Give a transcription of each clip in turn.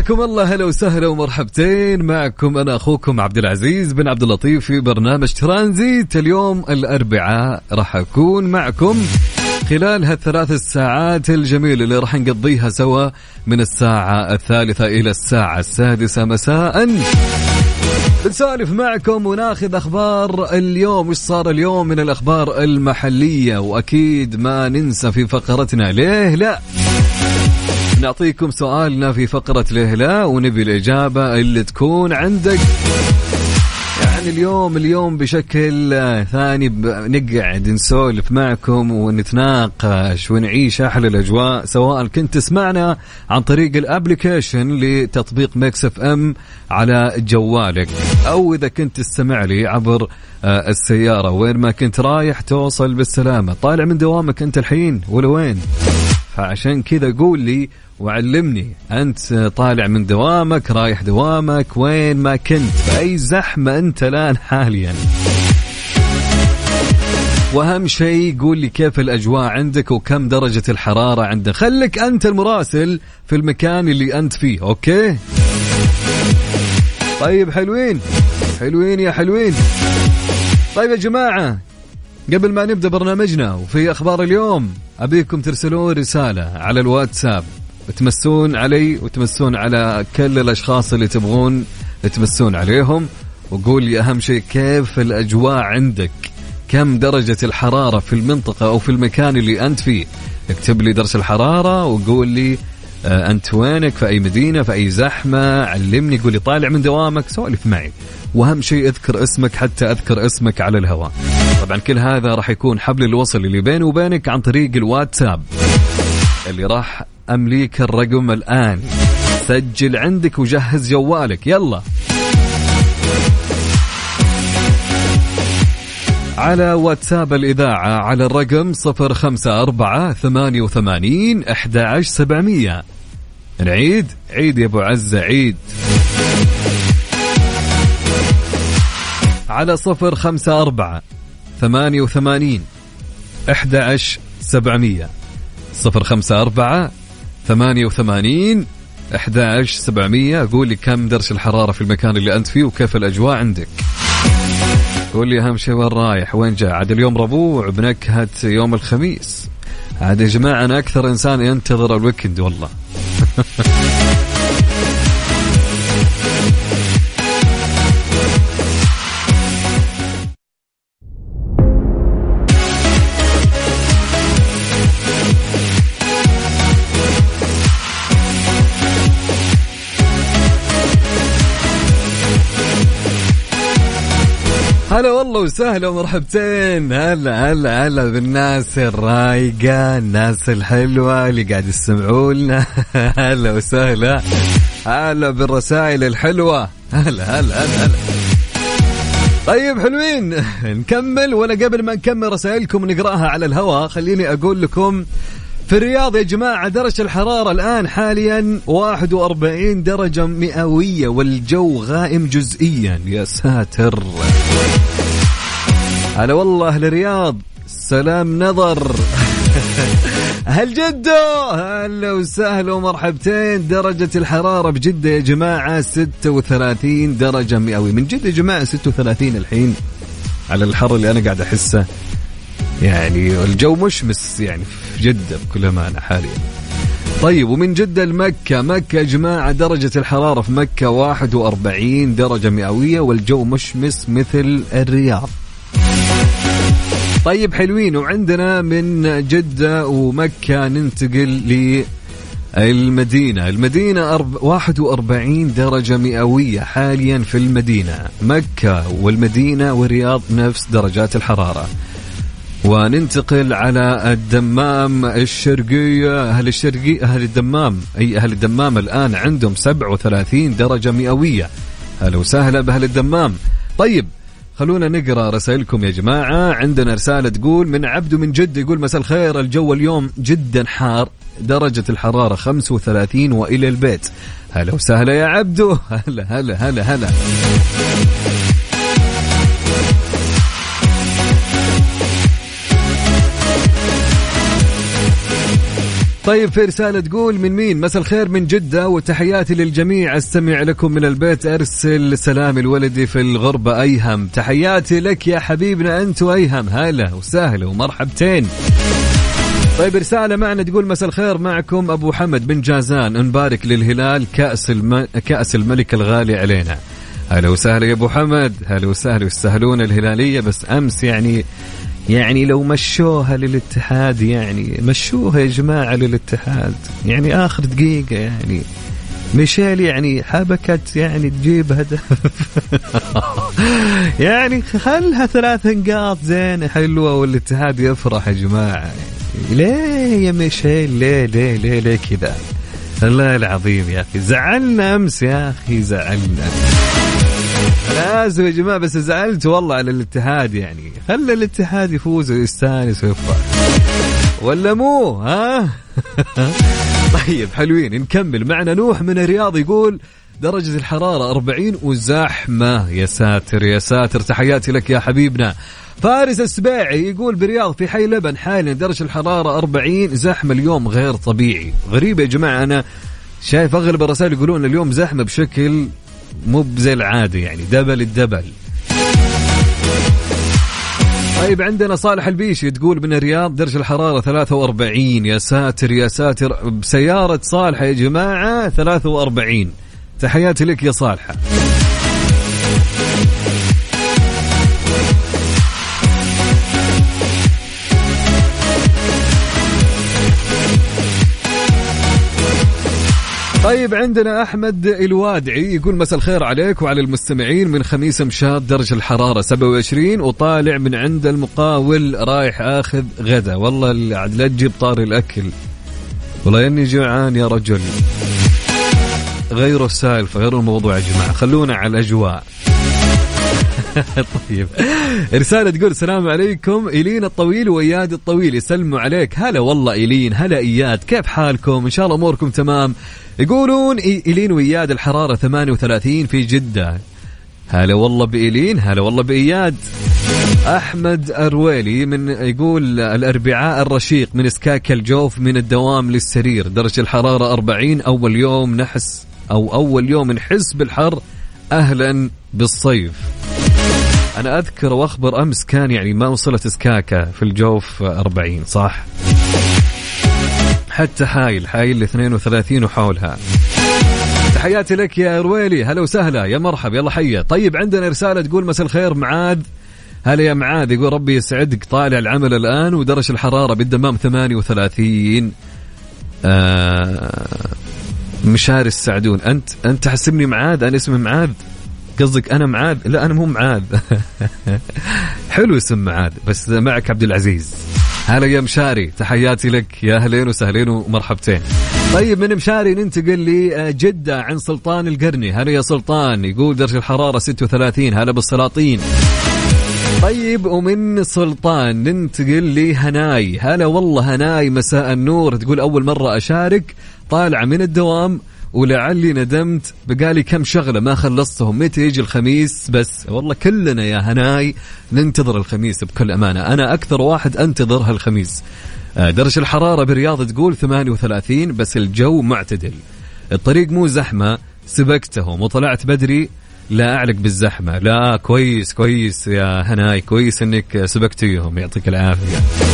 حياكم الله. هلا وسهلا ومرحبتين. معكم أنا أخوكم عبد العزيز بن عبد اللطيف في برنامج ترانزيت. اليوم الأربعاء راح أكون معكم خلال هالثلاث الساعات الجميلة اللي راح نقضيها سوا من الساعة الثالثة إلى الساعة السادسة مساء. بنسولف معكم وناخذ أخبار اليوم. وش صار اليوم من الأخبار المحلية؟ وأكيد ما ننسى في فقرتنا. ليه لا؟ نعطيكم سؤالنا في فقرة ليه لا ونبي الإجابة اللي تكون عندك. يعني اليوم اليوم بشكل ثاني نقعد نسولف معكم ونتناقش ونعيش أحلى الأجواء سواء كنت تسمعنا عن طريق ال application لتطبيق Mix FM على جوالك أو إذا كنت تستمع لي عبر آه، السيارة. وين ما كنت رايح توصل بالسلامة. طالع من دوامك أنت الحين ولا وين؟ فعشان كذا قول لي وعلمني. أنت طالع من دوامك رايح دوامك وين ما كنت. في أي زحمة أنت الآن حاليا. وأهم شيء قول لي كيف الأجواء عندك وكم درجة الحرارة عندك. خليك أنت المراسل في المكان اللي أنت فيه أوكي؟ طيب حلوين. حلوين يا حلوين. طيب يا جماعة قبل ما نبدأ برنامجنا وفي أخبار اليوم أبيكم ترسلون رسالة على الواتساب. تمسون علي وتمسون على كل الأشخاص اللي تبغون تمسون عليهم وقول لي أهم شيء كيف الأجواء عندك؟ كم درجة الحرارة في المنطقة أو في المكان اللي أنت فيه؟ اكتب لي درجة الحرارة وقول لي آه، أنت وينك؟ في أي مدينة؟ في أي زحمة؟ علمني قول لي طالع من دوامك سولف معي. وأهم شيء أذكر اسمك حتى أذكر اسمك على الهواء. طبعا كل هذا راح يكون حبل الوصل اللي بيني وبينك عن طريق الواتساب. اللي راح أمليك الرقم الآن. سجل عندك وجهز جوالك. يلا. على واتساب الإذاعة على الرقم صفر خمسة أربعة ثمانية وثمانين أحد عشر سبعمية. نعيد. عيد يا أبو عزة عيد. على صفر خمسة أربعة ثمانية وثمانين أحد سبعمية. صفر خمسة أربعة ثمانية وثمانين أحد سبعمية. قول لي كم درجة الحرارة في المكان اللي أنت فيه وكيف الأجواء عندك. قول لي أهم شيء وين رايح؟ وين جاي عاد اليوم ربوع بنكهة يوم الخميس. عاد يا جماعة أنا أكثر إنسان ينتظر الويكند والله. هلا والله وسهلا ومرحبتين. هلا هلا هلا بالناس الرايقة الناس الحلوة اللي قاعد يستمعوا لنا. هلا وسهلا. هلا بالرسائل الحلوة. هلا هلا هلا هلا. طيب حلوين. نكمل ولا قبل ما نكمل رسائلكم ونقرأها على الهواء خليني أقول لكم في الرياض يا جماعة درجة الحرارة الآن حاليا 41 درجة مئوية والجو غائم جزئيا. يا ساتر. هلا والله أهل الرياض. سلام نظر. هل جدة. هلا وسهلا ومرحبتين. درجة الحرارة بجدة يا جماعة 36 درجة مئوية. من جدة يا جماعة 36 الحين. على الحر اللي أنا قاعد أحسه. يعني الجو مشمس يعني. في جدة بكل أمانة حاليا. طيب ومن جدة لمكة. مكة يا جماعة درجة الحرارة في مكة 41 درجة مئوية والجو مشمس مثل الرياض. طيب حلوين. وعندنا من جدة ومكة ننتقل للمدينة. المدينة 41 درجة مئوية حاليا في المدينة. مكة والمدينة والرياض نفس درجات الحرارة. وننتقل على الدمام الشرقية أهل الشرقية أهل الدمام أي أهل الدمام الآن عندهم 37 درجة مئوية. أهلا وسهلا بأهل الدمام. طيب خلونا نقرأ رسائلكم يا جماعة. عندنا رسالة تقول من عبده من جدة يقول مساء الخير الجو اليوم جدا حار درجة الحرارة 35 وإلى البيت. هلا وسهلا يا عبدو. هلا هلا هلا هلا. طيب في رسالة تقول من مين؟ مساء الخير من جدة وتحياتي للجميع. أستمع لكم من البيت أرسل سلام الولدي في الغربة أيهم. تحياتي لك يا حبيبنا أنت وايهم هلا وسهلا ومرحبتين. طيب رسالة معنا تقول مساء الخير معكم أبو حمد بن جازان. نبارك للهلال كأس الم... كأس الملك الغالي علينا. هلا وسهلا يا أبو حمد. هلا وسهلا يستاهلون الهلالية بس أمس يعني يعني لو مشوها للاتحاد يعني مشوها يا جماعة للاتحاد. يعني آخر دقيقة يعني. ميشيل يعني حبكت يعني تجيب هدف. يعني خلها ثلاث نقاط زين حلوة والاتحاد يفرح يا جماعة. ليه يا ميشيل؟ ليه ليه ليه ليه كذا؟ الله العظيم يا أخي زعلنا أمس يا أخي زعلنا. لازم يا جماعة بس زعلت والله على الاتحاد يعني. خلى الاتحاد يفوز ويستانس ويفرح ولا مو؟ ها؟ طيب حلوين. نكمل. معنا نوح من الرياض يقول درجة الحرارة 40 وزحمة. يا ساتر يا ساتر. تحياتي لك يا حبيبنا. فارس السباعي يقول برياض في حي لبن حاليا درجة الحرارة 40 زحمة اليوم غير طبيعي. غريب يا جماعة أنا شايف أغلب الرسائل يقولون اليوم زحمة بشكل مو زي العادة يعني دبل الدبل. طيب عندنا صالح البيشي تقول من الرياض درجة الحرارة 43 يا ساتر يا ساتر. بسيارة صالحة يا جماعة 43 تحياتي لك يا صالحة. طيب عندنا أحمد الوادعي يقول مساء الخير عليك وعلى المستمعين. من خميس مشاد درجة الحرارة 27 وطالع من عند المقاول رايح آخذ غدا. والله لا تجيب طار الأكل. والله إني جوعان يا رجل. غيروا السالفه غيروا الموضوع يا جماعة. خلونا على الأجواء. طيب. رسالة تقول السلام عليكم إيلين الطويل وإياد الطويل يسلموا عليك. هلا والله إيلين هلا إياد كيف حالكم؟ إن شاء الله أموركم تمام. يقولون إيلين وإياد الحرارة 38 في جدة. هلا والله بإيلين هلا والله بإياد. أحمد أرويلي من يقول الأربعاء الرشيق من سكاك الجوف من الدوام للسرير. درجة الحرارة 40 أول يوم نحس أو أول يوم نحس بالحر أهلا بالصيف. أنا أذكر وأخبر أمس كان يعني ما وصلت سكاكة في الجوف 40 صح؟ حتى حايل حايل 32 وحولها. تحياتي لك يا رويلي هلا وسهلا يا مرحب يلا حيا. طيب عندنا رسالة تقول مساء الخير معاذ. هلا يا معاذ يقول ربي يسعدك طالع العمل الآن ودرجة الحرارة بالدمام 38 آه مشاري السعدون أنت أنت تحسبني معاذ؟ أنا اسمي معاذ؟ قصدك أنا معاذ؟ لا أنا مو معاذ. حلو اسم معاذ بس معك عبد العزيز. هلا يا مشاري تحياتي لك. يا أهلين وسهلين ومرحبتين. طيب من مشاري ننتقل لجدة عن سلطان القرني. هلا يا سلطان يقول درجة الحرارة 36 هلا بالسلاطين. طيب ومن سلطان ننتقل لهناي. هلا والله هناي مساء النور. تقول أول مرة أشارك طالعة من الدوام. ولعلي ندمت بقالي كم شغلة ما خلصتهم. متى يجي الخميس بس؟ والله كلنا يا هناي ننتظر الخميس بكل أمانة. أنا أكثر واحد أنتظر هالخميس. آه، درجة الحرارة برياض تقول 38 بس الجو معتدل. الطريق مو زحمة سبقتهم وطلعت بدري. لا أعلق بالزحمة. لا كويس كويس يا هناي كويس أنك سبقتيهم. يعطيك العافية.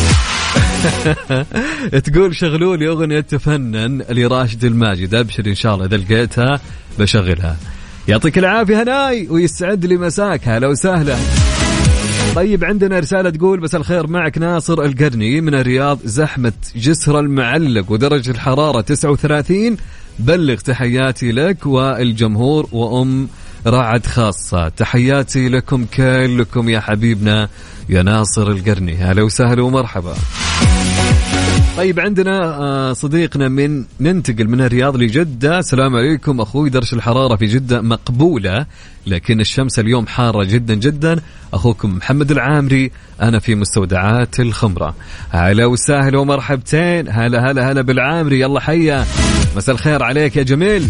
تقول شغلوا لي أغنية تفنن لراشد الماجد أبشر إن شاء الله إذا لقيتها بشغلها. يعطيك العافية هناي ويسعد لي مساك. هلا وسهلا. طيب عندنا رسالة تقول بس الخير معك ناصر القرني من الرياض زحمة جسر المعلق ودرجة الحرارة 39 بلغ تحياتي لك والجمهور وأم رعد خاصة. تحياتي لكم كلكم يا حبيبنا يا ناصر القرني. هلا وسهلا ومرحبا. طيب عندنا آه، صديقنا من ننتقل من الرياض لجدة. السلام عليكم أخوي درجة الحرارة في جدة مقبولة لكن الشمس اليوم حارة جدا جدا. أخوكم محمد العامري أنا في مستودعات الخمرة. هلا وسهلا ومرحبتين. هلا هلا هلا بالعامري يلا حيا. مساء الخير عليك يا جميل.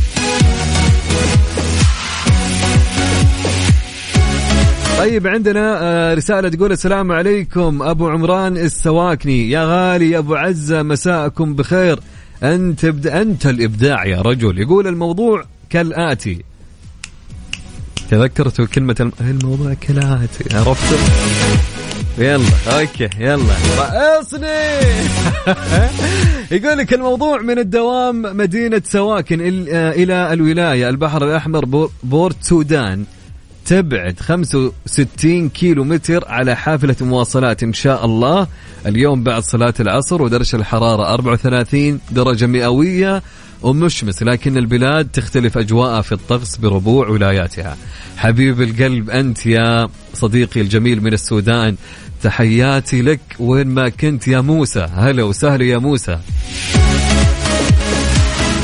طيب عندنا آه، رسالة تقول السلام عليكم أبو عمران السواكني. يا غالي يا أبو عزة مساءكم بخير. أنت أنت الإبداع يا رجل. يقول الموضوع كالآتي. تذكرتوا كلمة الموضوع كالآتي؟ عرفتوا يلا okay يلا. رأسني! يقول لك الموضوع من الدوام مدينة سواكن إلى الولاية البحر الأحمر بورت سودان. تبعد 65 كيلو متر على حافلة مواصلات إن شاء الله. اليوم بعد صلاة العصر ودرجة الحرارة 34 درجة مئوية ومشمس لكن البلاد تختلف أجواءها في الطقس بربوع ولاياتها. حبيب القلب أنت يا صديقي الجميل من السودان تحياتي لك وين ما كنت يا موسى. هلا وسهلا يا موسى.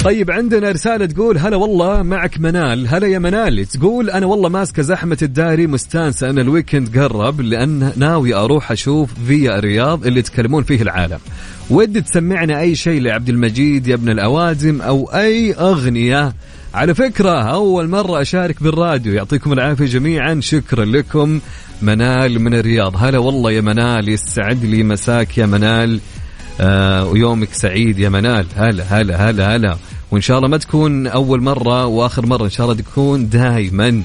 طيب عندنا رسالة تقول هلا والله معك منال. هلا يا منال. تقول أنا والله ماسكة زحمة الداري مستانسة أن الويكند قرب لأن ناوي أروح أشوف فيا الرياض اللي يتكلمون فيه العالم. ودي تسمعنا أي شيء لعبد المجيد يا ابن الأوادم أو أي أغنية. على فكرة أول مرة أشارك بالراديو. يعطيكم العافية جميعا. شكرا لكم. منال من الرياض. هلا والله يا منال يسعد لي مساك يا منال. آه ويومك سعيد يا منال. هلا هلا هلا هلا. وإن شاء الله ما تكون أول مرة وآخر مرة إن شاء الله تكون دائما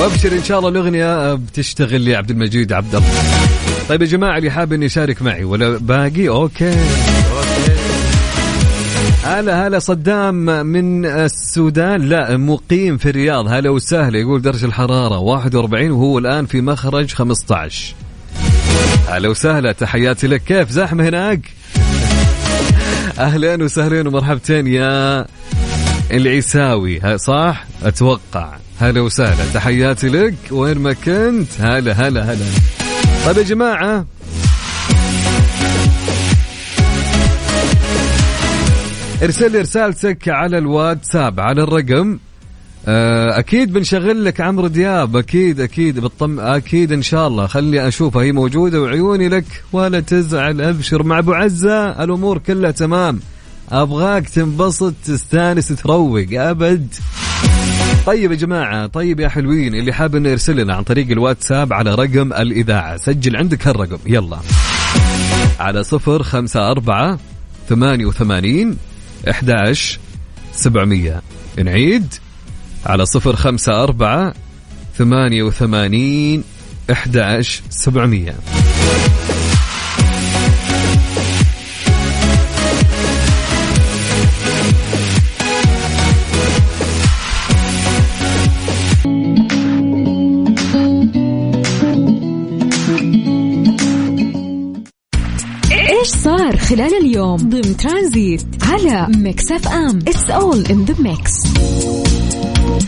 وأبشر إن شاء الله الأغنية بتشتغل لعبد المجيد عبد الله. طيب يا جماعة اللي حاب إنه يشارك معي ولا باقي؟ أوكي. هلا هلا صدام من السودان. لا مقيم في الرياض. هلا وسهلا يقول درجة الحرارة 41 وهو الآن في مخرج 15 هلا وسهلا تحياتي لك. كيف زحمة هناك؟ أهلين وسهلين ومرحبتين يا العيساوي. صح؟ أتوقع. هلا وسهلا تحياتي لك. وين ما كنت؟ هلا هلا هلا. طيب يا جماعة ارسل لي رسالتك على الواتساب على الرقم. آه، أكيد بنشغل لك عمرو دياب أكيد أكيد بالطم أكيد إن شاء الله. خلي اشوفها هي موجودة وعيوني لك ولا تزعل أبشر. مع أبو عزة الأمور كلها تمام. أبغاك تنبسط تستانس تروق أبد. طيب يا جماعة طيب يا حلوين اللي حاب إنه يرسل لنا عن طريق الواتساب على رقم الإذاعة. سجل عندك هالرقم يلا. على صفر خمسة أربعة ثمانية وثمانين 11 700 نعيد على 054 88 11 700 خلال اليوم ضمن ترانزيت على Mix FM. It's all in the mix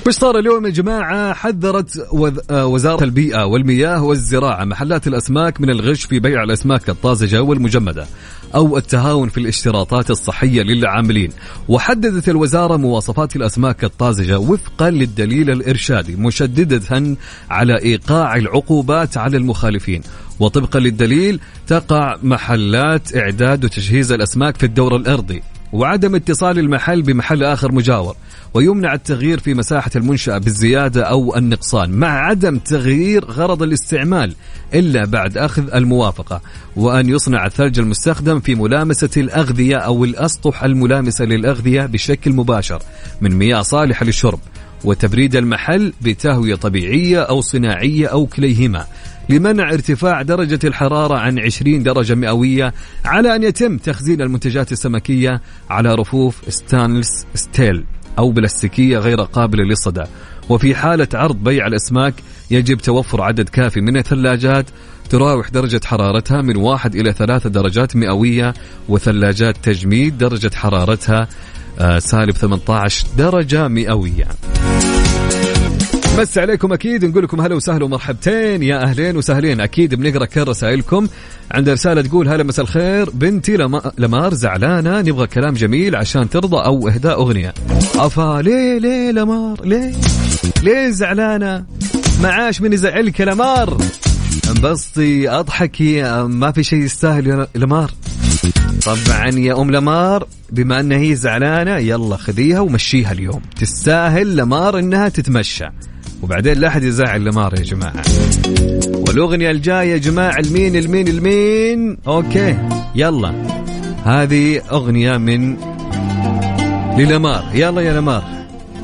وش صار اليوم يا جماعة حذرت آه، وزارة البيئة والمياه والزراعة محلات الأسماك من الغش في بيع الأسماك الطازجة والمجمدة أو التهاون في الاشتراطات الصحية للعاملين. وحددت الوزارة مواصفات الأسماك الطازجة وفقا للدليل الإرشادي مشددة على إيقاع العقوبات على المخالفين. وطبقا للدليل تقع محلات إعداد وتجهيز الأسماك في الدور الأرضي وعدم اتصال المحل بمحل آخر مجاور ويمنع التغيير في مساحة المنشأة بالزيادة أو النقصان مع عدم تغيير غرض الاستعمال إلا بعد أخذ الموافقة وأن يصنع الثلج المستخدم في ملامسة الأغذية أو الأسطح الملامسة للأغذية بشكل مباشر من مياه صالحة للشرب وتبريد المحل بتهوية طبيعية أو صناعية أو كليهما. لمنع ارتفاع درجة الحرارة عن 20 درجة مئوية على أن يتم تخزين المنتجات السمكية على رفوف stainless steel أو بلاستيكية غير قابلة للصدى. وفي حالة عرض بيع الأسماك يجب توفر عدد كافي من الثلاجات تراوح درجة حرارتها من واحد إلى ثلاثة درجات مئوية وثلاجات تجميد درجة حرارتها آه، سالب 18 درجة مئوية. مس عليكم أكيد نقول لكم هلا وسهلا ومرحبتين. يا أهلين وسهلين أكيد بنقرأ كل رسائلكم. عند رسالة تقول هلا مساء الخير. بنتي لمار زعلانة نبغى كلام جميل عشان ترضى أو إهداء أغنية. أفا ليه ليه لمار؟ ليه؟ ليه زعلانة؟ معاش من يزعلك يا لمار. انبسطي أضحكي ما في شيء يستاهل يا لمار. طبعا يا أم لمار بما أنها هي زعلانة يلا خذيها ومشيها اليوم. تستاهل لمار إنها تتمشى. وبعدين لا أحد يزعل لمار يا جماعة. والأغنية الجاية يا جماعة المين المين المين. okay يلا. هذه أغنية من للمار. يلا يا لمار.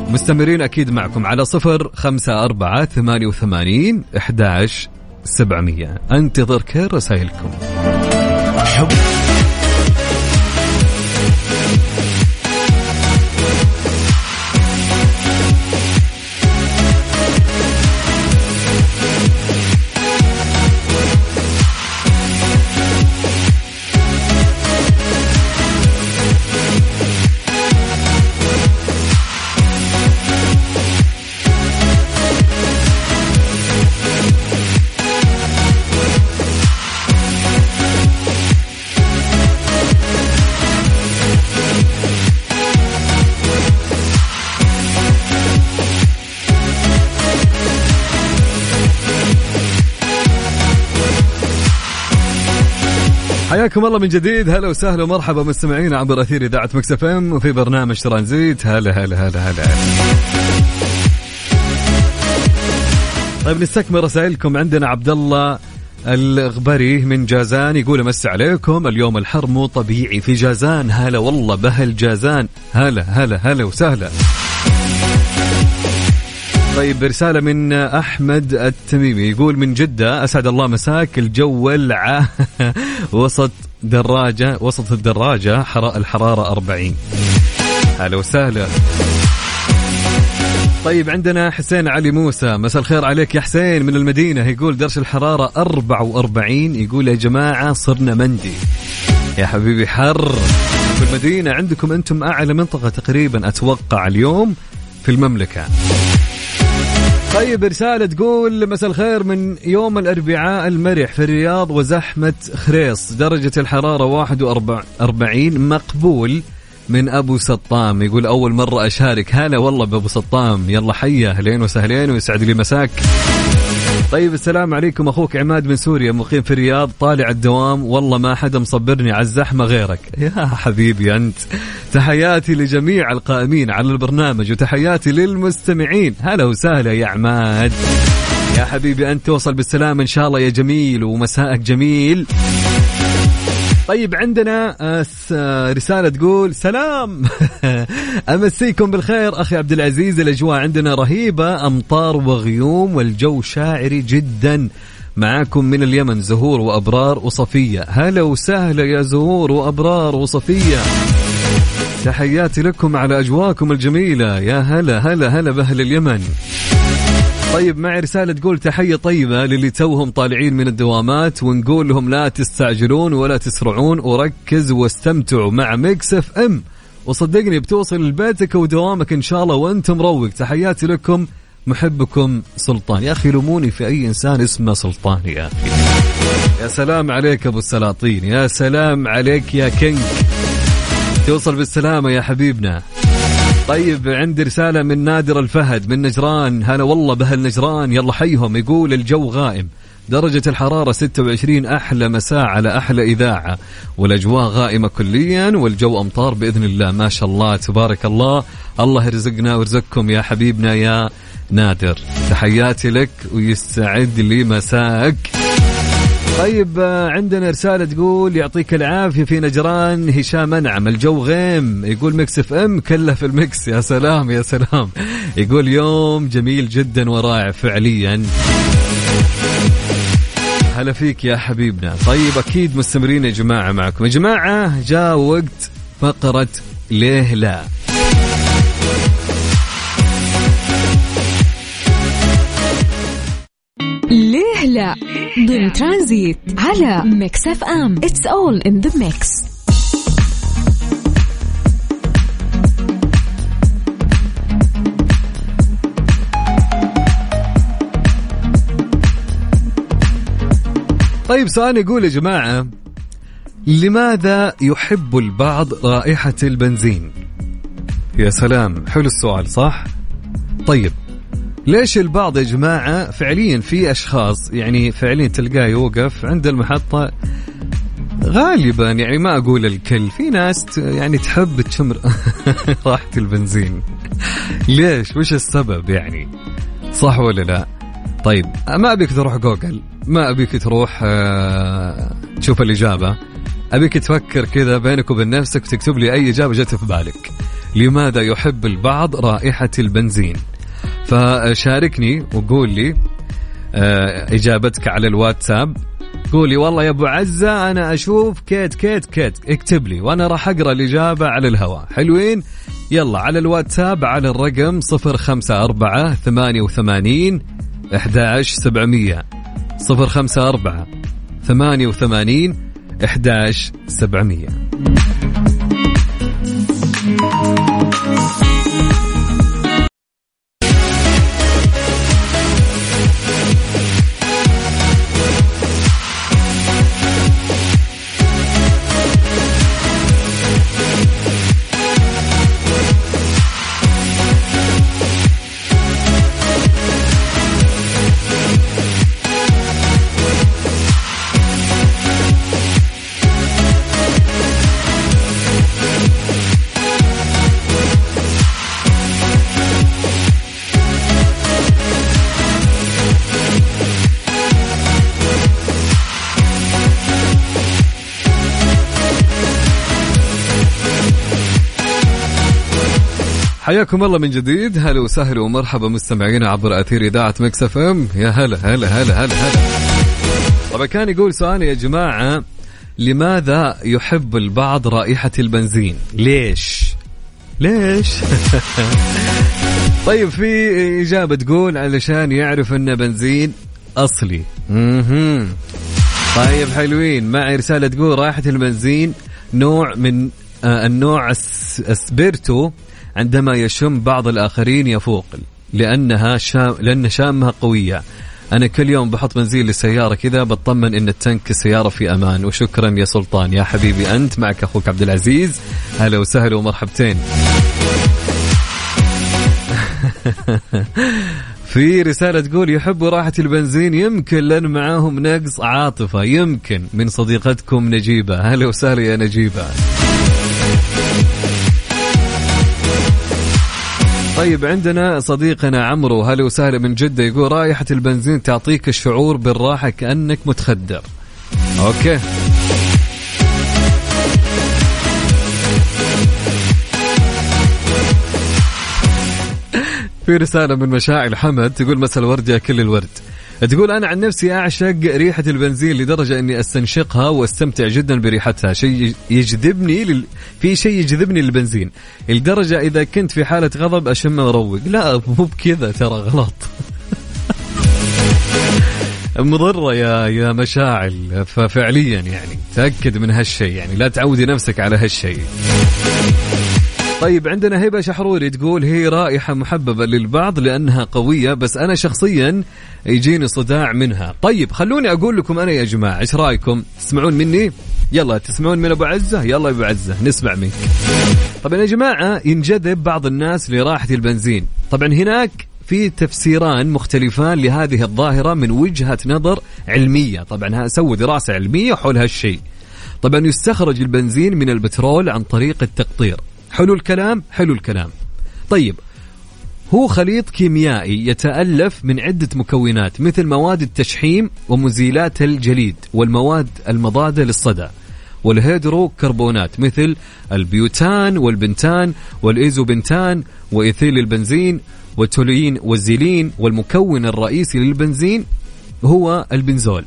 مستمرين أكيد معكم على صفر خمسة أربعة ثمانية وثمانين أحداش سبعمية. أنتظر كل رسائلكم. حب حياكم الله من جديد. هلا وسهلا ومرحبا مستمعينا عبر أثير إذاعة مكس إم وفي برنامج ترانزيت. هلا هلا هلا هلا. طيب نستكمل رسائلكم. عندنا عبد الله الغبري من جازان يقول امسي عليكم. اليوم الحر مو طبيعي في جازان. هلا والله بهل جازان. هلا هلا هلا وسهلا. طيب رسالة من أحمد التميمي يقول من جدة أسعد الله مساك الجو ولعة وسط دراجة وسط الدراجة الحرارة 40 هلا وسهلا. طيب عندنا حسين علي موسى مساء الخير عليك يا حسين من المدينة. يقول درجة الحرارة 44 يقول يا جماعة صرنا مندي. يا حبيبي حر. في المدينة عندكم أنتم أعلى منطقة تقريبا أتوقع اليوم في المملكة. طيب رسالة تقول مساء الخير من يوم الأربعاء المرح في الرياض وزحمة خريص درجة الحرارة 41 مقبول من أبو سطام. يقول أول مرة أشارك. هلا والله بأبو سطام. يلا حيه أهلين وسهلين ويسعد لي مساك. طيب السلام عليكم أخوك عماد من سوريا مقيم في الرياض طالع الدوام والله ما حدا مصبرني على الزحمة غيرك. يا حبيبي أنت. تحياتي لجميع القائمين على البرنامج وتحياتي للمستمعين. هلا وسهلا يا عماد. يا حبيبي أنت توصل بالسلامة إن شاء الله يا جميل ومساءك جميل. طيب عندنا آه، آه، رسالة تقول سلام. أمسيكم بالخير أخي عبد العزيز الأجواء عندنا رهيبة أمطار وغيوم والجو شاعري جدا. معاكم من اليمن زهور وأبرار وصفية. هلا وسهلا يا زهور وأبرار وصفية. تحياتي لكم على أجواكم الجميلة. يا هلا هلا هلا بأهل اليمن. طيب معي رسالة تقول تحية طيبة للي توهم طالعين من الدوامات ونقول لهم لا تستعجلون ولا تسرعون وركز واستمتعوا مع Mix FM. وصدقني بتوصل لبيتك ودوامك إن شاء الله وأنت مروق. تحياتي لكم محبكم سلطان. يا أخي لوموني في أي إنسان اسمه سلطان يا أخي. يا سلام عليك أبو السلاطين. يا سلام عليك يا كينج. توصل بالسلامة يا حبيبنا. طيب عندي رسالة من نادر الفهد من نجران هلا والله بهل نجران يلا حيهم يقول الجو غائم درجة الحرارة 26 أحلى مساء على أحلى إذاعة والأجواء غائمة كليا والجو أمطار بإذن الله ما شاء الله تبارك الله الله يرزقنا ويرزقكم يا حبيبنا يا نادر تحياتي لك ويستعد لي طيب آه، عندنا رسالة تقول يعطيك العافية في نجران هشام أنعم الجو غيم. يقول Mix FM كله في ال mix يا سلام يا سلام. يقول يوم جميل جدا ورائع فعليا. هلا فيك يا حبيبنا. طيب أكيد مستمرين يا جماعة معكم. يا جماعة جاء وقت فقرة ليه لا ليه لا ضمن ترانزيت على Mix FM. It's all in the mix طيب سؤال يقول يا جماعة لماذا يحب البعض رائحة البنزين؟ يا سلام حلو السؤال صح؟ طيب ليش البعض يا جماعة فعليا في أشخاص يعني فعليا تلقاه يوقف عند المحطة غالبا يعني ما أقول الكل في ناس يعني تحب تشم راحة البنزين. ليش؟ وش السبب يعني؟ صح ولا لا؟ طيب ما أبيك تروح جوجل ما أبيك تروح آه، تشوف الإجابة. أبيك تفكر كذا بينك وبين نفسك وتكتب لي أي إجابة جت في بالك. لماذا يحب البعض رائحة البنزين؟ فشاركني وقول لي آه، إجابتك على الواتساب. قول لي والله يا أبو عزة أنا أشوف كيت كيت كيت. اكتب لي وأنا راح أقرأ الإجابة على الهواء. حلوين؟ يلا على الواتساب على الرقم 054 88 11700 054 88 11700 حياكم الله من جديد. هلا وسهلا ومرحبا مستمعينا عبر أثير إذاعة مكس إف إم. يا هلا هلا هلا هلا هلا. طبعا كان يقول سؤال يا جماعة لماذا يحب البعض رائحة البنزين؟ ليش؟ ليش؟ طيب في إجابة تقول علشان يعرف انه بنزين أصلي. مهم. طيب حلوين. معي رسالة تقول رائحة البنزين نوع من آه النوع السبيرتو عندما يشم بعض الآخرين يفوق لأنها شام لأن شامها قوية. أنا كل يوم بحط بنزين للسيارة كذا بطمن إن التنك السيارة في أمان. وشكرا يا سلطان. يا حبيبي أنت معك أخوك عبد العزيز. هلا وسهلا ومرحبتين. في رسالة تقول يحبوا راحة البنزين يمكن لأن معاهم نقص عاطفة. يمكن. من صديقتكم نجيبة. هلا وسهلا يا نجيبة. طيب عندنا صديقنا عمرو هلا وسهلا من جدة يقول رائحة البنزين تعطيك الشعور بالراحة كأنك متخدر. أوكي. في رسالة من مشاعل حمد تقول مساء الورد يا كل الورد. تقول أنا عن نفسي أعشق ريحة البنزين لدرجة إني أستنشقها وأستمتع جدا بريحتها. شيء يجذبني لل... في شيء يجذبني للبنزين. لدرجة إذا كنت في حالة غضب أشم أروق. لا مو بكذا ترى غلط. مضرة يا يا مشاعل. ففعليا يعني. تأكد من هالشيء يعني. لا تعودي نفسك على هالشيء. طيب عندنا هبة شحروري تقول هي رائحة محببة للبعض لأنها قوية بس أنا شخصيا يجيني صداع منها. طيب خلوني أقول لكم أنا يا جماعة إيش رأيكم؟ تسمعون مني؟ يلا تسمعون من أبو عزة؟ يلا أبو عزة نسمع منك. طبعا يا جماعة ينجذب بعض الناس لراحة البنزين. طبعا هناك في تفسيران مختلفان لهذه الظاهرة من وجهة نظر علمية. طبعا سووا دراسة علمية حول هالشيء. طبعا يستخرج البنزين من البترول عن طريق التقطير. حلو الكلام حلو الكلام. طيب هو خليط كيميائي يتألف من عدة مكونات مثل مواد التشحيم ومزيلات الجليد والمواد المضادة للصدى والهيدروكربونات مثل البيوتان والبنتان والإيزوبنتان وإيثيل البنزين والتولين والزيلين والمكون الرئيسي للبنزين هو البنزول.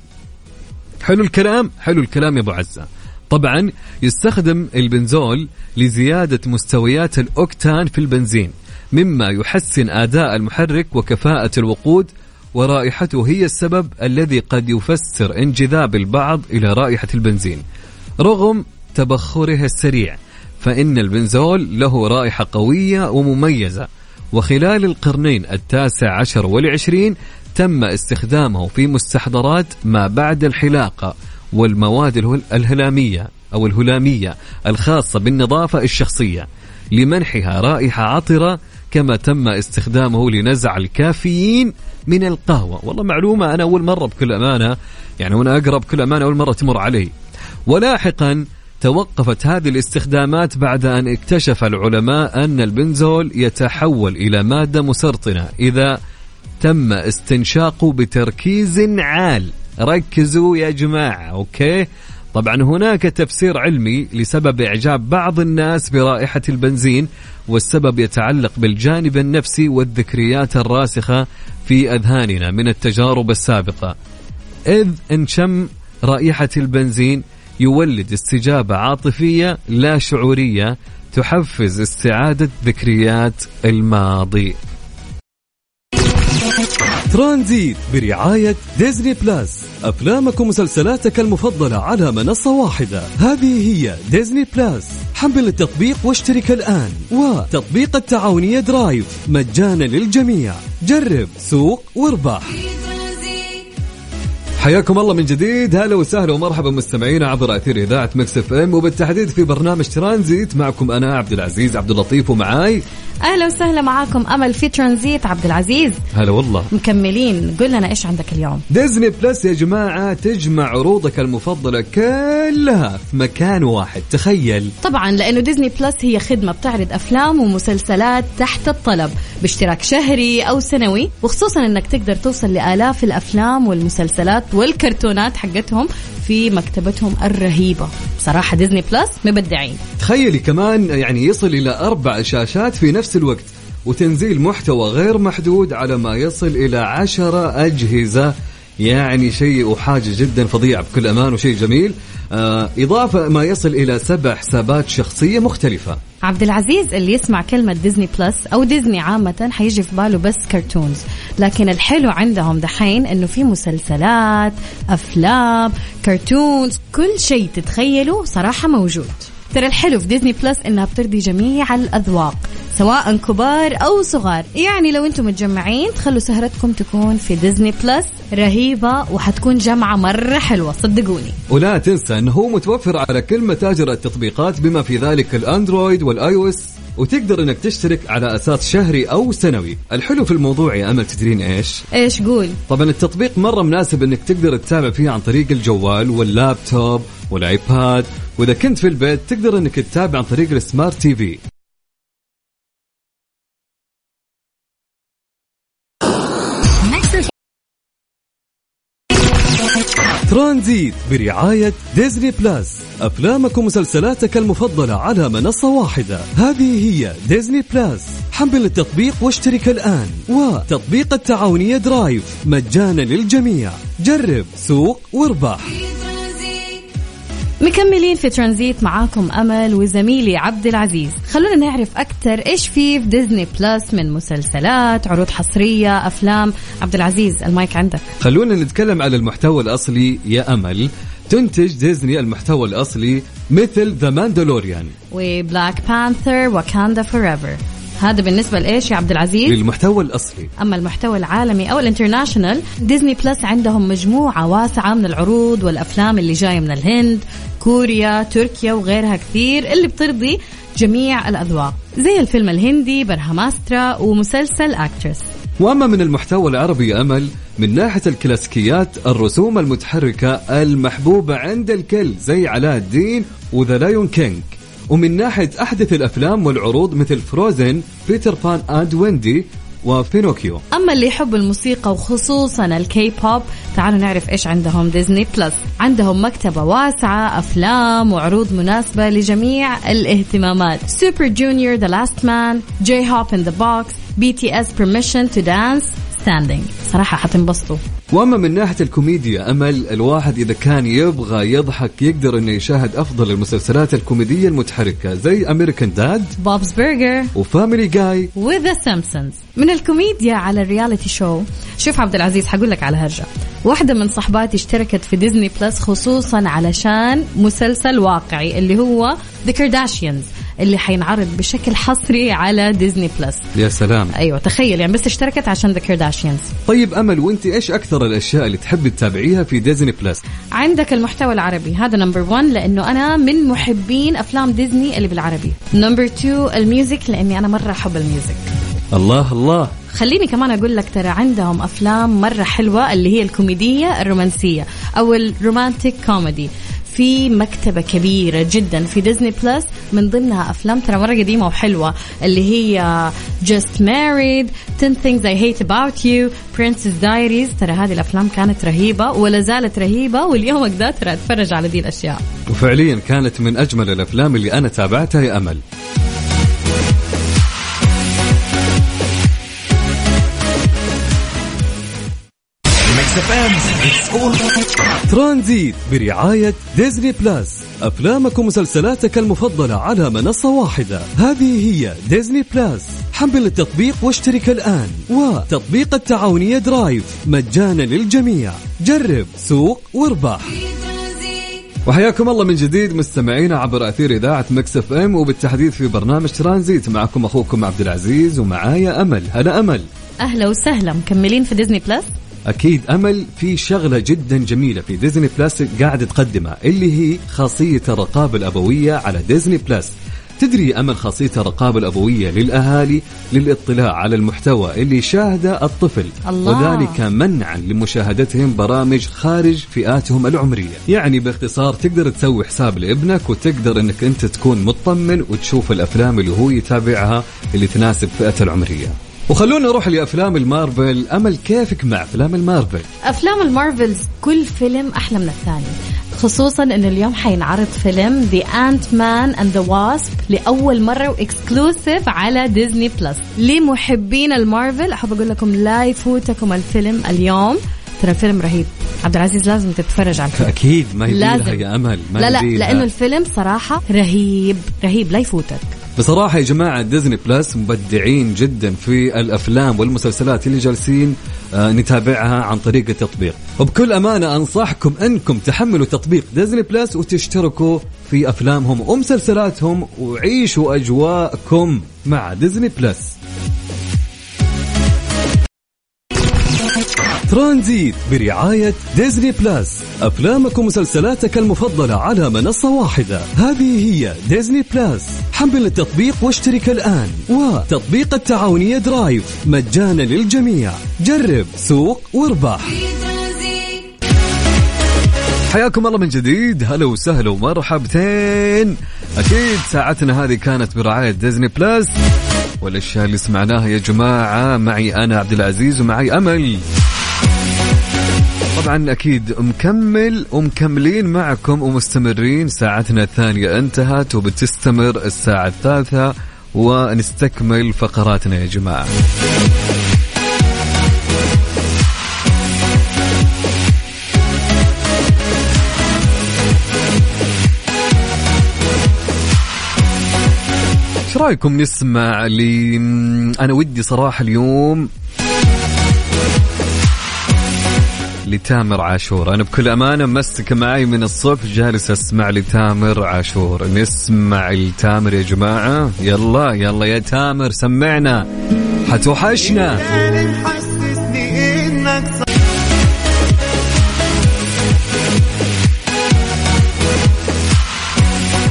حلو الكلام؟ حلو الكلام يا أبو عزة. طبعا يستخدم البنزول لزيادة مستويات الأوكتان في البنزين مما يحسن أداء المحرك وكفاءة الوقود ورائحته هي السبب الذي قد يفسر انجذاب البعض إلى رائحة البنزين. رغم تبخره السريع فإن البنزول له رائحة قوية ومميزة. وخلال القرنين التاسع عشر والعشرين تم استخدامه في مستحضرات ما بعد الحلاقة والمواد الهلامية أو الهلامية الخاصة بالنظافة الشخصية لمنحها رائحة عطرة كما تم استخدامه لنزع الكافيين من القهوة. والله معلومة أنا أول مرة بكل أمانة يعني وأنا أقرأ بكل أمانة أول مرة تمر علي. ولاحقا توقفت هذه الاستخدامات بعد أن اكتشف العلماء أن البنزول يتحول إلى مادة مسرطنة إذا تم استنشاقه بتركيز عال. ركزوا يا جماعة أوكي؟ طبعا هناك تفسير علمي لسبب إعجاب بعض الناس برائحة البنزين والسبب يتعلق بالجانب النفسي والذكريات الراسخة في أذهاننا من التجارب السابقة. إذا انشم رائحة البنزين يولد استجابة عاطفية لا شعورية تحفز استعادة ذكريات الماضي. ترانزيت برعاية ديزني بلاس. أفلامك ومسلسلاتك المفضلة على منصة واحدة. هذه هي ديزني بلاس. حمل التطبيق واشترك الآن. وتطبيق التعاونية Drive. مجانا للجميع. جرب سوق واربح. حياكم الله من جديد. هلا وسهلا ومرحبا مستمعينا عبر أثير إذاعة مكس إف إم. وبالتحديد في برنامج ترانزيت معكم أنا عبد العزيز عبد اللطيف ومعاي. أهلا وسهلا معاكم أمل في ترانزيت عبد العزيز. هلا والله. مكملين. قل لنا إيش عندك اليوم؟ ديزني بلس يا جماعة تجمع عروضك المفضلة كلها في مكان واحد. تخيل. طبعا لأنه ديزني بلس هي خدمة بتعرض أفلام ومسلسلات تحت الطلب باشتراك شهري أو سنوي وخصوصا إنك تقدر توصل لآلاف الأفلام والمسلسلات والكرتونات حقتهم في مكتبتهم الرهيبة. بصراحة ديزني بلس مبدعين. تخيلي كمان يعني يصل إلى أربع شاشات في نفس الوقت وتنزيل محتوى غير محدود على ما يصل إلى عشرة أجهزة. يعني شيء وحاجة جدا فظيعة بكل أمان وشيء جميل. آه إضافة ما يصل إلى سبع حسابات شخصية مختلفة. عبد العزيز اللي يسمع كلمة ديزني بلس أو ديزني عامة حيجي في باله بس cartoons لكن الحلو عندهم دحين إنه في مسلسلات أفلام cartoons كل شيء تتخيله صراحة موجود. ترى الحلو في ديزني بلس إنها بترضي جميع الأذواق سواء كبار أو صغار. يعني لو أنتم متجمعين تخلوا سهرتكم تكون في ديزني بلس رهيبة وحتكون جمعة مرة حلوة صدقوني. ولا تنسى إنه هو متوفر على كل متاجر التطبيقات بما في ذلك الأندرويد وال iOS. وتقدر إنك تشترك على أساس شهري أو سنوي. الحلو في الموضوع يا أمل تدرين إيش؟ إيش قول؟ طبعا التطبيق مرة مناسب إنك تقدر تتابع فيه عن طريق الجوال واللابتوب والآيباد وإذا كنت في البيت تقدر إنك تتابع عن طريق ال smart TV. ترانزيت برعاية ديزني بلاس. أفلامك ومسلسلاتك المفضلة على منصة واحدة. هذه هي ديزني بلاس. حمل التطبيق واشترك الآن. وتطبيق التعاونية Drive. مجانا للجميع. جرب سوق واربح. مكملين في ترانزيت معاكم أمل وزميلي عبد العزيز. خلونا نعرف أكثر إيش في في ديزني بلس من مسلسلات عروض حصرية أفلام. عبد العزيز المايك عندك. خلونا نتكلم على المحتوى الأصلي يا أمل. تنتج ديزني المحتوى الأصلي مثل The Mandalorian و Black Panther Wakanda Forever هذا بالنسبة لإيش يا عبد العزيز؟ للمحتوى الأصلي. أما المحتوى العالمي أو ال international ديزني بلس عندهم مجموعة واسعة من العروض والأفلام اللي جاية من الهند كوريا تركيا وغيرها كثير اللي بترضي جميع الأذواق. زي الفيلم الهندي Brahmastra ومسلسل Aktris وأما من المحتوى العربي أمل من ناحية الكلاسيكيات الرسوم المتحركة المحبوبة عند الكل زي علاء الدين و The Lion King. ومن ناحية أحدث الأفلام والعروض مثل Frozen Peter Pan and Wendy و Pinocchio أما اللي يحب الموسيقى وخصوصا الكي بوب تعالوا نعرف إيش عندهم ديزني بلس عندهم مكتبة واسعة أفلام وعروض مناسبة لجميع الاهتمامات. Super Junior The Last Man J-Hope in the Box BTS permission to dance standing صراحة حتنبسطوا. وأما من ناحية الكوميديا أمل الواحد إذا كان يبغى يضحك يقدر إنه يشاهد أفضل المسلسلات الكوميدية المتحركة زي American Dad Bob's Burgers و Family Guy و The Simpsons من الكوميديا على ال reality show شوف عبد العزيز حقول لك على هرجة. واحدة من صحباتي اشتركت في ديزني بلس خصوصا علشان مسلسل واقعي اللي هو The Kardashians اللي حينعرض بشكل حصري على ديزني بلس يا سلام. أيوه تخيل يعني بس اشتركت عشان The Kardashians طيب أمل وأنت إيش أكثر الأشياء اللي تحبي تتابعيها في ديزني بلس عندك المحتوى العربي هذا number 1 لأنه أنا من محبين أفلام ديزني اللي بالعربي. number 2 ال music لأني أنا مرة أحب ال music. الله الله. خليني كمان أقول لك ترى عندهم أفلام مرة حلوة اللي هي الكوميدية الرومانسية أو ال romantic comedy في مكتبة كبيرة جدا في ديزني بلس من ضمنها أفلام ترى مرة قديمة وحلوة اللي هي Just Married 10 Things I Hate About You Princess Diaries. ترى هذه الأفلام كانت رهيبة ولا زالت رهيبة واليوم أقدر ترى أتفرج على دي الأشياء. وفعليا كانت من أجمل الأفلام اللي أنا تابعتها يا أمل. ترانزيت برعاية ديزني بلاس. أفلامك ومسلسلاتك المفضلة على منصة واحدة. هذه هي ديزني بلاس. حمل التطبيق واشترك الآن. وتطبيق التعاونية Drive. مجانا للجميع. جرب سوق واربح. وحياكم الله من جديد مستمعينا عبر أثير إذاعة Mix FM. وبالتحديد في برنامج ترانزيت. معكم أخوكم عبد العزيز ومعايا أمل. هلا أمل. أهلا وسهلا. مكملين في Disney Plus أكيد أمل في شغلة جدا جميلة في Disney Plus قاعد تقدمها اللي هي خاصية الرقابه الأبوية على Disney Plus. تدري أمل خاصية الرقابه الأبوية للأهالي للاطلاع على المحتوى اللي شاهده الطفل الله. وذلك منعا لمشاهدتهم برامج خارج فئاتهم العمرية. يعني باختصار تقدر تسوي حساب لابنك وتقدر إنك أنت تكون مطمن وتشوف الأفلام اللي هو يتابعها اللي تناسب فئته العمرية. وخلونا نروح لأفلام المارفل. أمل كيفك مع أفلام المارفل؟ أفلام ال Marvels كل فيلم أحلى من الثاني. خصوصا إنه اليوم حينعرض فيلم The Ant-Man and the Wasp لأول مرة و exclusive على Disney Plus لمحبين المارفل أحب أقول لكم لا يفوتكم الفيلم اليوم. ترى الفيلم رهيب. عبد العزيز لازم تتفرج على الفيلم. أكيد ما يبي لها لازم. يا أمل ما لا لا. لأنه الفيلم صراحة رهيب رهيب لا يفوتك. بصراحة يا جماعة Disney Plus مبدعين جدا في الأفلام والمسلسلات اللي جالسين آه، نتابعها عن طريق التطبيق. وبكل أمانة أنصحكم أنكم تحملوا تطبيق Disney Plus وتشتركوا في أفلامهم ومسلسلاتهم وعيشوا أجواءكم مع Disney Plus Transit برعاية Disney Plus. أفلامك ومسلسلاتك المفضلة على منصة واحدة. هذه هي Disney Plus. حمل التطبيق واشترك الآن. وتطبيق التعاونية Drive. مجانا للجميع. جرب سوق واربح. حياكم الله من جديد. هلا وسهلا ومرحبتين. أكيد ساعتنا هذه كانت برعاية ديزني بلس والأشياء اللي سمعناها يا جماعة معي أنا عبد العزيز ومعي أمل. طبعا أكيد مكمل ومكملين معكم ومستمرين. ساعتنا الثانية انتهت وبتستمر الساعة الثالثة ونستكمل فقراتنا يا جماعة. إيش رأيكم نسمع لي؟ أنا ودي صراحة اليوم لتامر عاشور. أنا بكل أمانة ممسك معي من الصبح جالس أسمع لتامر عاشور. نسمع لتامر يا جماعة. يلا يلا يا تامر سمعنا. حتوحشنا.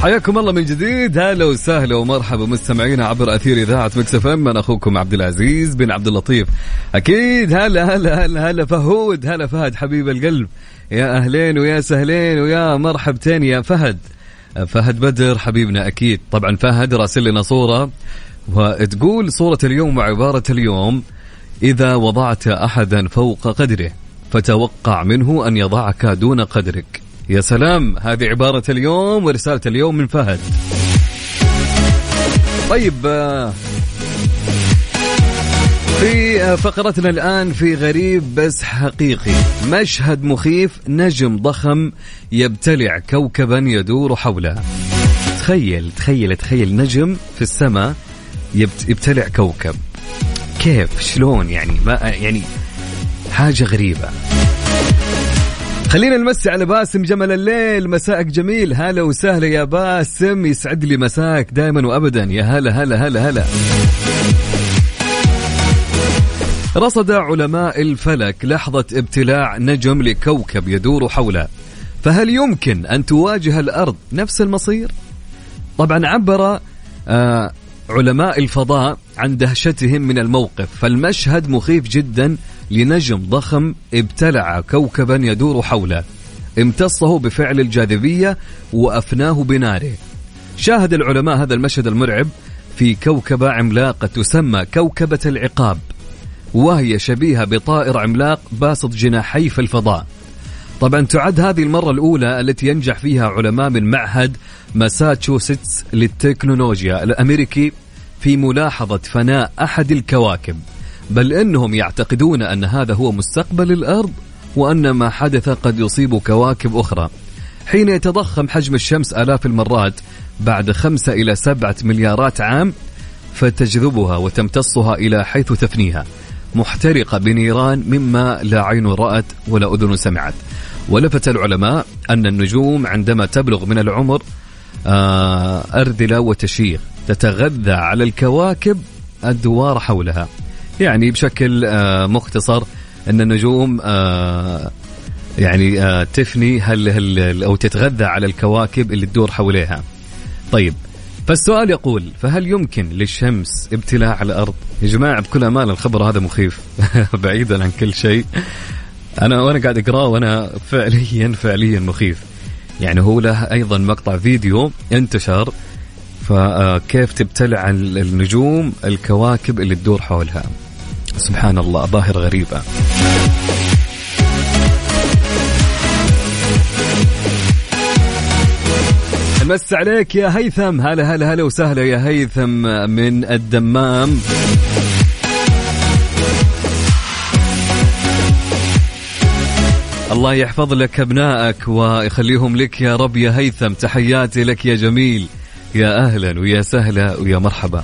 حياكم الله من جديد. هلا وسهلا ومرحبا مستمعينا عبر أثير إذاعة Mix FM. أنا أخوكم عبد العزيز بن عبد اللطيف. أكيد هلا هلا هلا هلا فهود. هلا فهد حبيب القلب. يا أهلين ويا سهلين ويا مرحبتين يا فهد. فهد بدر حبيبنا أكيد. طبعا فهد راسل لنا صورة. وتقول صورة اليوم وعباره اليوم إذا وضعت احدا فوق قدره فتوقع منه أن يضعك دون قدرك. يا سلام هذه عبارة اليوم ورسالة اليوم من فهد. طيب آه، في فقرتنا الآن في غريب بس حقيقي. مشهد مخيف نجم ضخم يبتلع كوكبا يدور حوله. تخيل تخيل تخيل نجم في السماء يبت- يبتلع كوكب. كيف؟ شلون يعني؟ ما يعني حاجة غريبة. خلينا نمسي على باسم جمل الليل. مساءك جميل. هلا وسهلا يا باسم. يسعد لي مساك دائما وابدا. يا هلا هلا هلا هلا. رصد علماء الفلك لحظة ابتلاع نجم لكوكب يدور حوله. فهل يمكن أن تواجه الأرض نفس المصير؟ طبعا عبر آه علماء الفضاء عن دهشتهم من الموقف. فالمشهد مخيف جدا. لنجم ضخم ابتلع كوكبا يدور حوله. امتصه بفعل الجاذبية وأفناه بناره. شاهد العلماء هذا المشهد المرعب في كوكبة عملاقة تسمى كوكبة العقاب وهي شبيهة بطائر عملاق باسط جناحيه في الفضاء. طبعا تعد هذه المرة الأولى التي ينجح فيها علماء من معهد ماساتشوستس للتكنولوجيا الأمريكي في ملاحظة فناء أحد الكواكب. بل إنهم يعتقدون أن هذا هو مستقبل الأرض وأن ما حدث قد يصيب كواكب أخرى. حين يتضخم حجم الشمس آلاف المرات بعد خمسة إلى سبعة مليارات عام فتجذبها وتمتصها إلى حيث تفنيها. محترقة بنيران مما لا عين رأت ولا أذن سمعت. ولفت العلماء أن النجوم عندما تبلغ من العمر آه، أرذلة وتشيخ تتغذى على الكواكب الدوار حولها. يعني بشكل آه، مختصر أن النجوم آه، يعني تفني هل, هل أو تتغذى على الكواكب اللي تدور حولها طيب فالسؤال يقول فهل يمكن للشمس ابتلاع الأرض؟ يا جماعة بكل امانه الخبر هذا مخيف. بعيدا عن كل شيء. أنا وأنا قاعد أقرأه وأنا فعليا فعليا مخيف. يعني هو له أيضا مقطع فيديو انتشر فكيف تبتلع النجوم الكواكب اللي تدور حولها. سبحان الله ظاهرة غريبة. نمس عليك يا هيثم. هلا هلا هلا وسهلا يا هيثم من الدمام. الله يحفظ لك أبنائك ويخليهم لك يا رب يا هيثم. تحياتي لك يا جميل. يا أهلا ويا سهلا ويا مرحبا.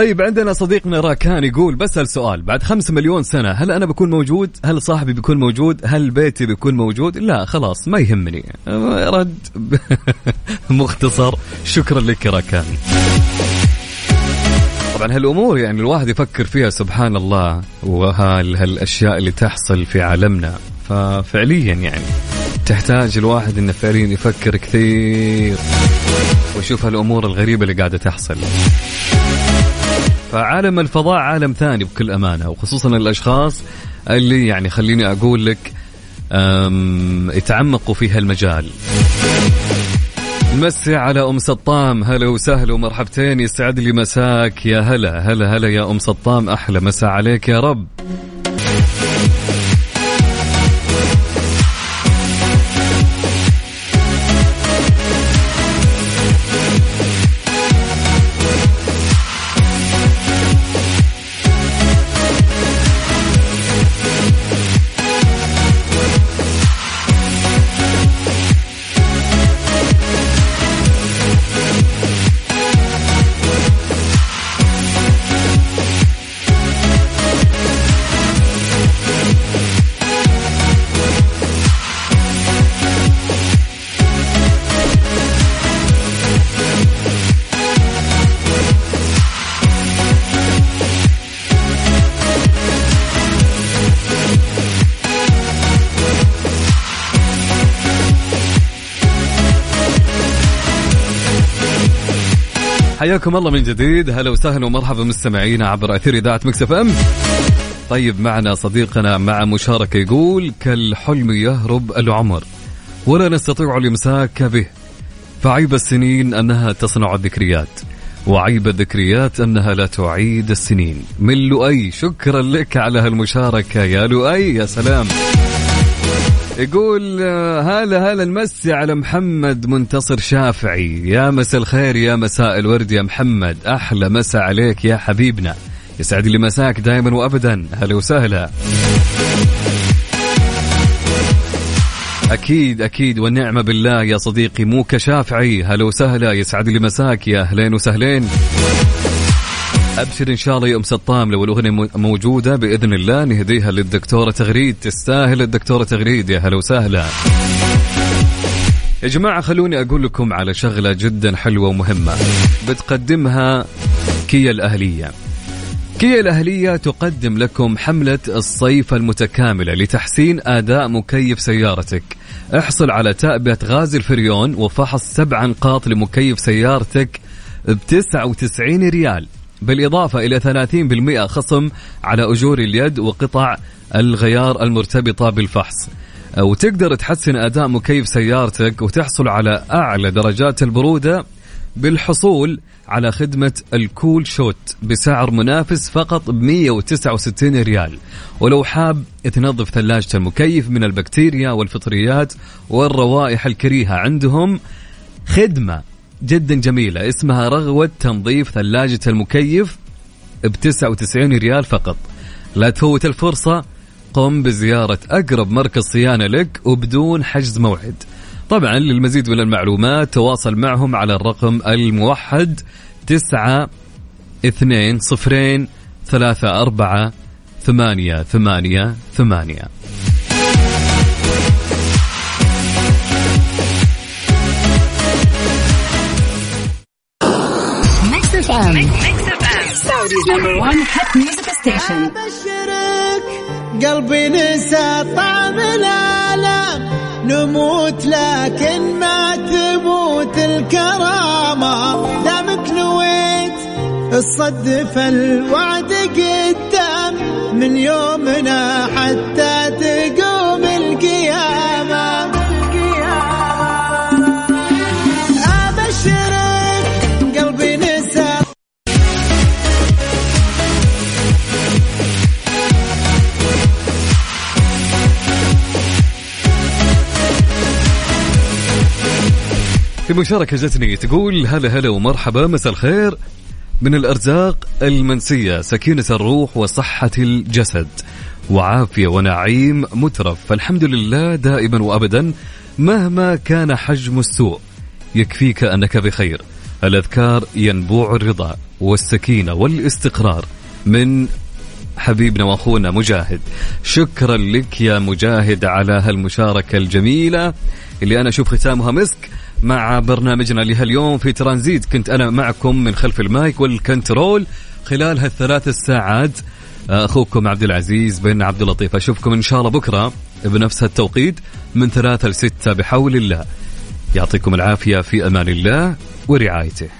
طيب عندنا صديقنا راكان يقول بسأل سؤال بعد خمس مليون سنة هل أنا بكون موجود؟ هل صاحبي بيكون موجود؟ هل بيتي بيكون موجود؟ لا خلاص ما يهمني. رد. مختصر. شكرا لك راكان. طبعا هالأمور يعني الواحد يفكر فيها سبحان الله وهالاشياء اللي تحصل في عالمنا. ففعليا يعني تحتاج الواحد إنه فعليا يفكر كثير ويشوف هالأمور الغريبة اللي قاعدة تحصل. فعالم الفضاء عالم ثاني بكل أمانة وخصوصا الأشخاص اللي يعني خليني أقول لك يتعمقوا في هالمجال. مسي على أم سطام. هلا وسهلا ومرحبتين يسعد لي مساك. يا هلا هلا هلا يا أم سطام. أحلى مسا عليك يا رب. حياكم الله من جديد. هلا وسهلا ومرحبا مستمعينا عبر أثير إذاعة مكسف إم. طيب معنا صديقنا مع مشاركة يقول كالحلم يهرب العمر ولا نستطيع الإمساك به. فعيب السنين أنها تصنع الذكريات وعيب الذكريات أنها لا تعيد السنين. من لؤي شكرا لك على هالمشاركة. يا لؤي يا سلام. يقول هلا هلا نمسي على محمد منتصر شافعي. يا مساء الخير يا مساء الورد يا محمد. أحلى مساء عليك يا حبيبنا. يسعد لي مساك دائما وابدا. هلا وسهلا. أكيد أكيد. والنعمة بالله يا صديقي مو كشافعي. هلا وسهلا. يسعد لي مساك يا أهلين وسهلين. أبشر إن شاء الله يا ام سطام لو الأغنية موجودة بإذن الله. نهديها للدكتورة تغريد. تستاهل الدكتورة تغريد. يا هلا وسهلا. يا جماعة خلوني أقول لكم على شغلة جدا حلوة ومهمة بتقدمها كيا الأهلية. كيا الأهلية تقدم لكم حملة الصيف المتكاملة لتحسين أداء مكيف سيارتك. احصل على تأبية غاز الفريون وفحص سبع نقاط لمكيف سيارتك ب 99 ريال. بالإضافة إلى 30% خصم على أجور اليد وقطع الغيار المرتبطة بالفحص. وتقدر تحسن أداء مكيف سيارتك وتحصل على أعلى درجات البرودة بالحصول على خدمة الكول شوت بسعر منافس فقط ب 169 ريال. ولو حاب تنظف ثلاجة المكيف من البكتيريا والفطريات والروائح الكريهة عندهم خدمة جدا جميلة. اسمها رغوة تنظيف ثلاجة المكيف ب 99 ريال فقط. لا تفوت الفرصة قم بزيارة أقرب مركز صيانة لك وبدون حجز موعد. طبعا للمزيد من المعلومات تواصل معهم على الرقم الموحد تسعة اثنين صفرين ثلاثة أربعة ثمانية ثمانية ثمانية. FM Saudi's number 1 hit music station بشرك قلبي نسى طعم الألم. نموت لكن ما تموت الكرامة. دامك نويت الصدف الوعد قدام. من يومنا حتى في مشاركة جتني تقول هلا هلا ومرحبا مساء الخير. من الأرزاق المنسية سكينة الروح وصحة الجسد. وعافية ونعيم مترف. فالحمد لله دائما وأبدا مهما كان حجم السوء. يكفيك أنك بخير. الأذكار ينبوع الرضا والسكينة والاستقرار. من حبيبنا وأخونا مجاهد. شكرا لك يا مجاهد على هالمشاركة الجميلة. اللي أنا أشوف ختامها مسك. مع برنامجنا لهاليوم في ترانزيت. كنت أنا معكم من خلف المايك والكنترول خلال هالثلاث الساعات. أخوكم عبد العزيز بن عبد اللطيف. أشوفكم إن شاء الله بكرة بنفس التوقيت من ثلاثة لستة بحول الله. يعطيكم العافية في أمان الله ورعايته.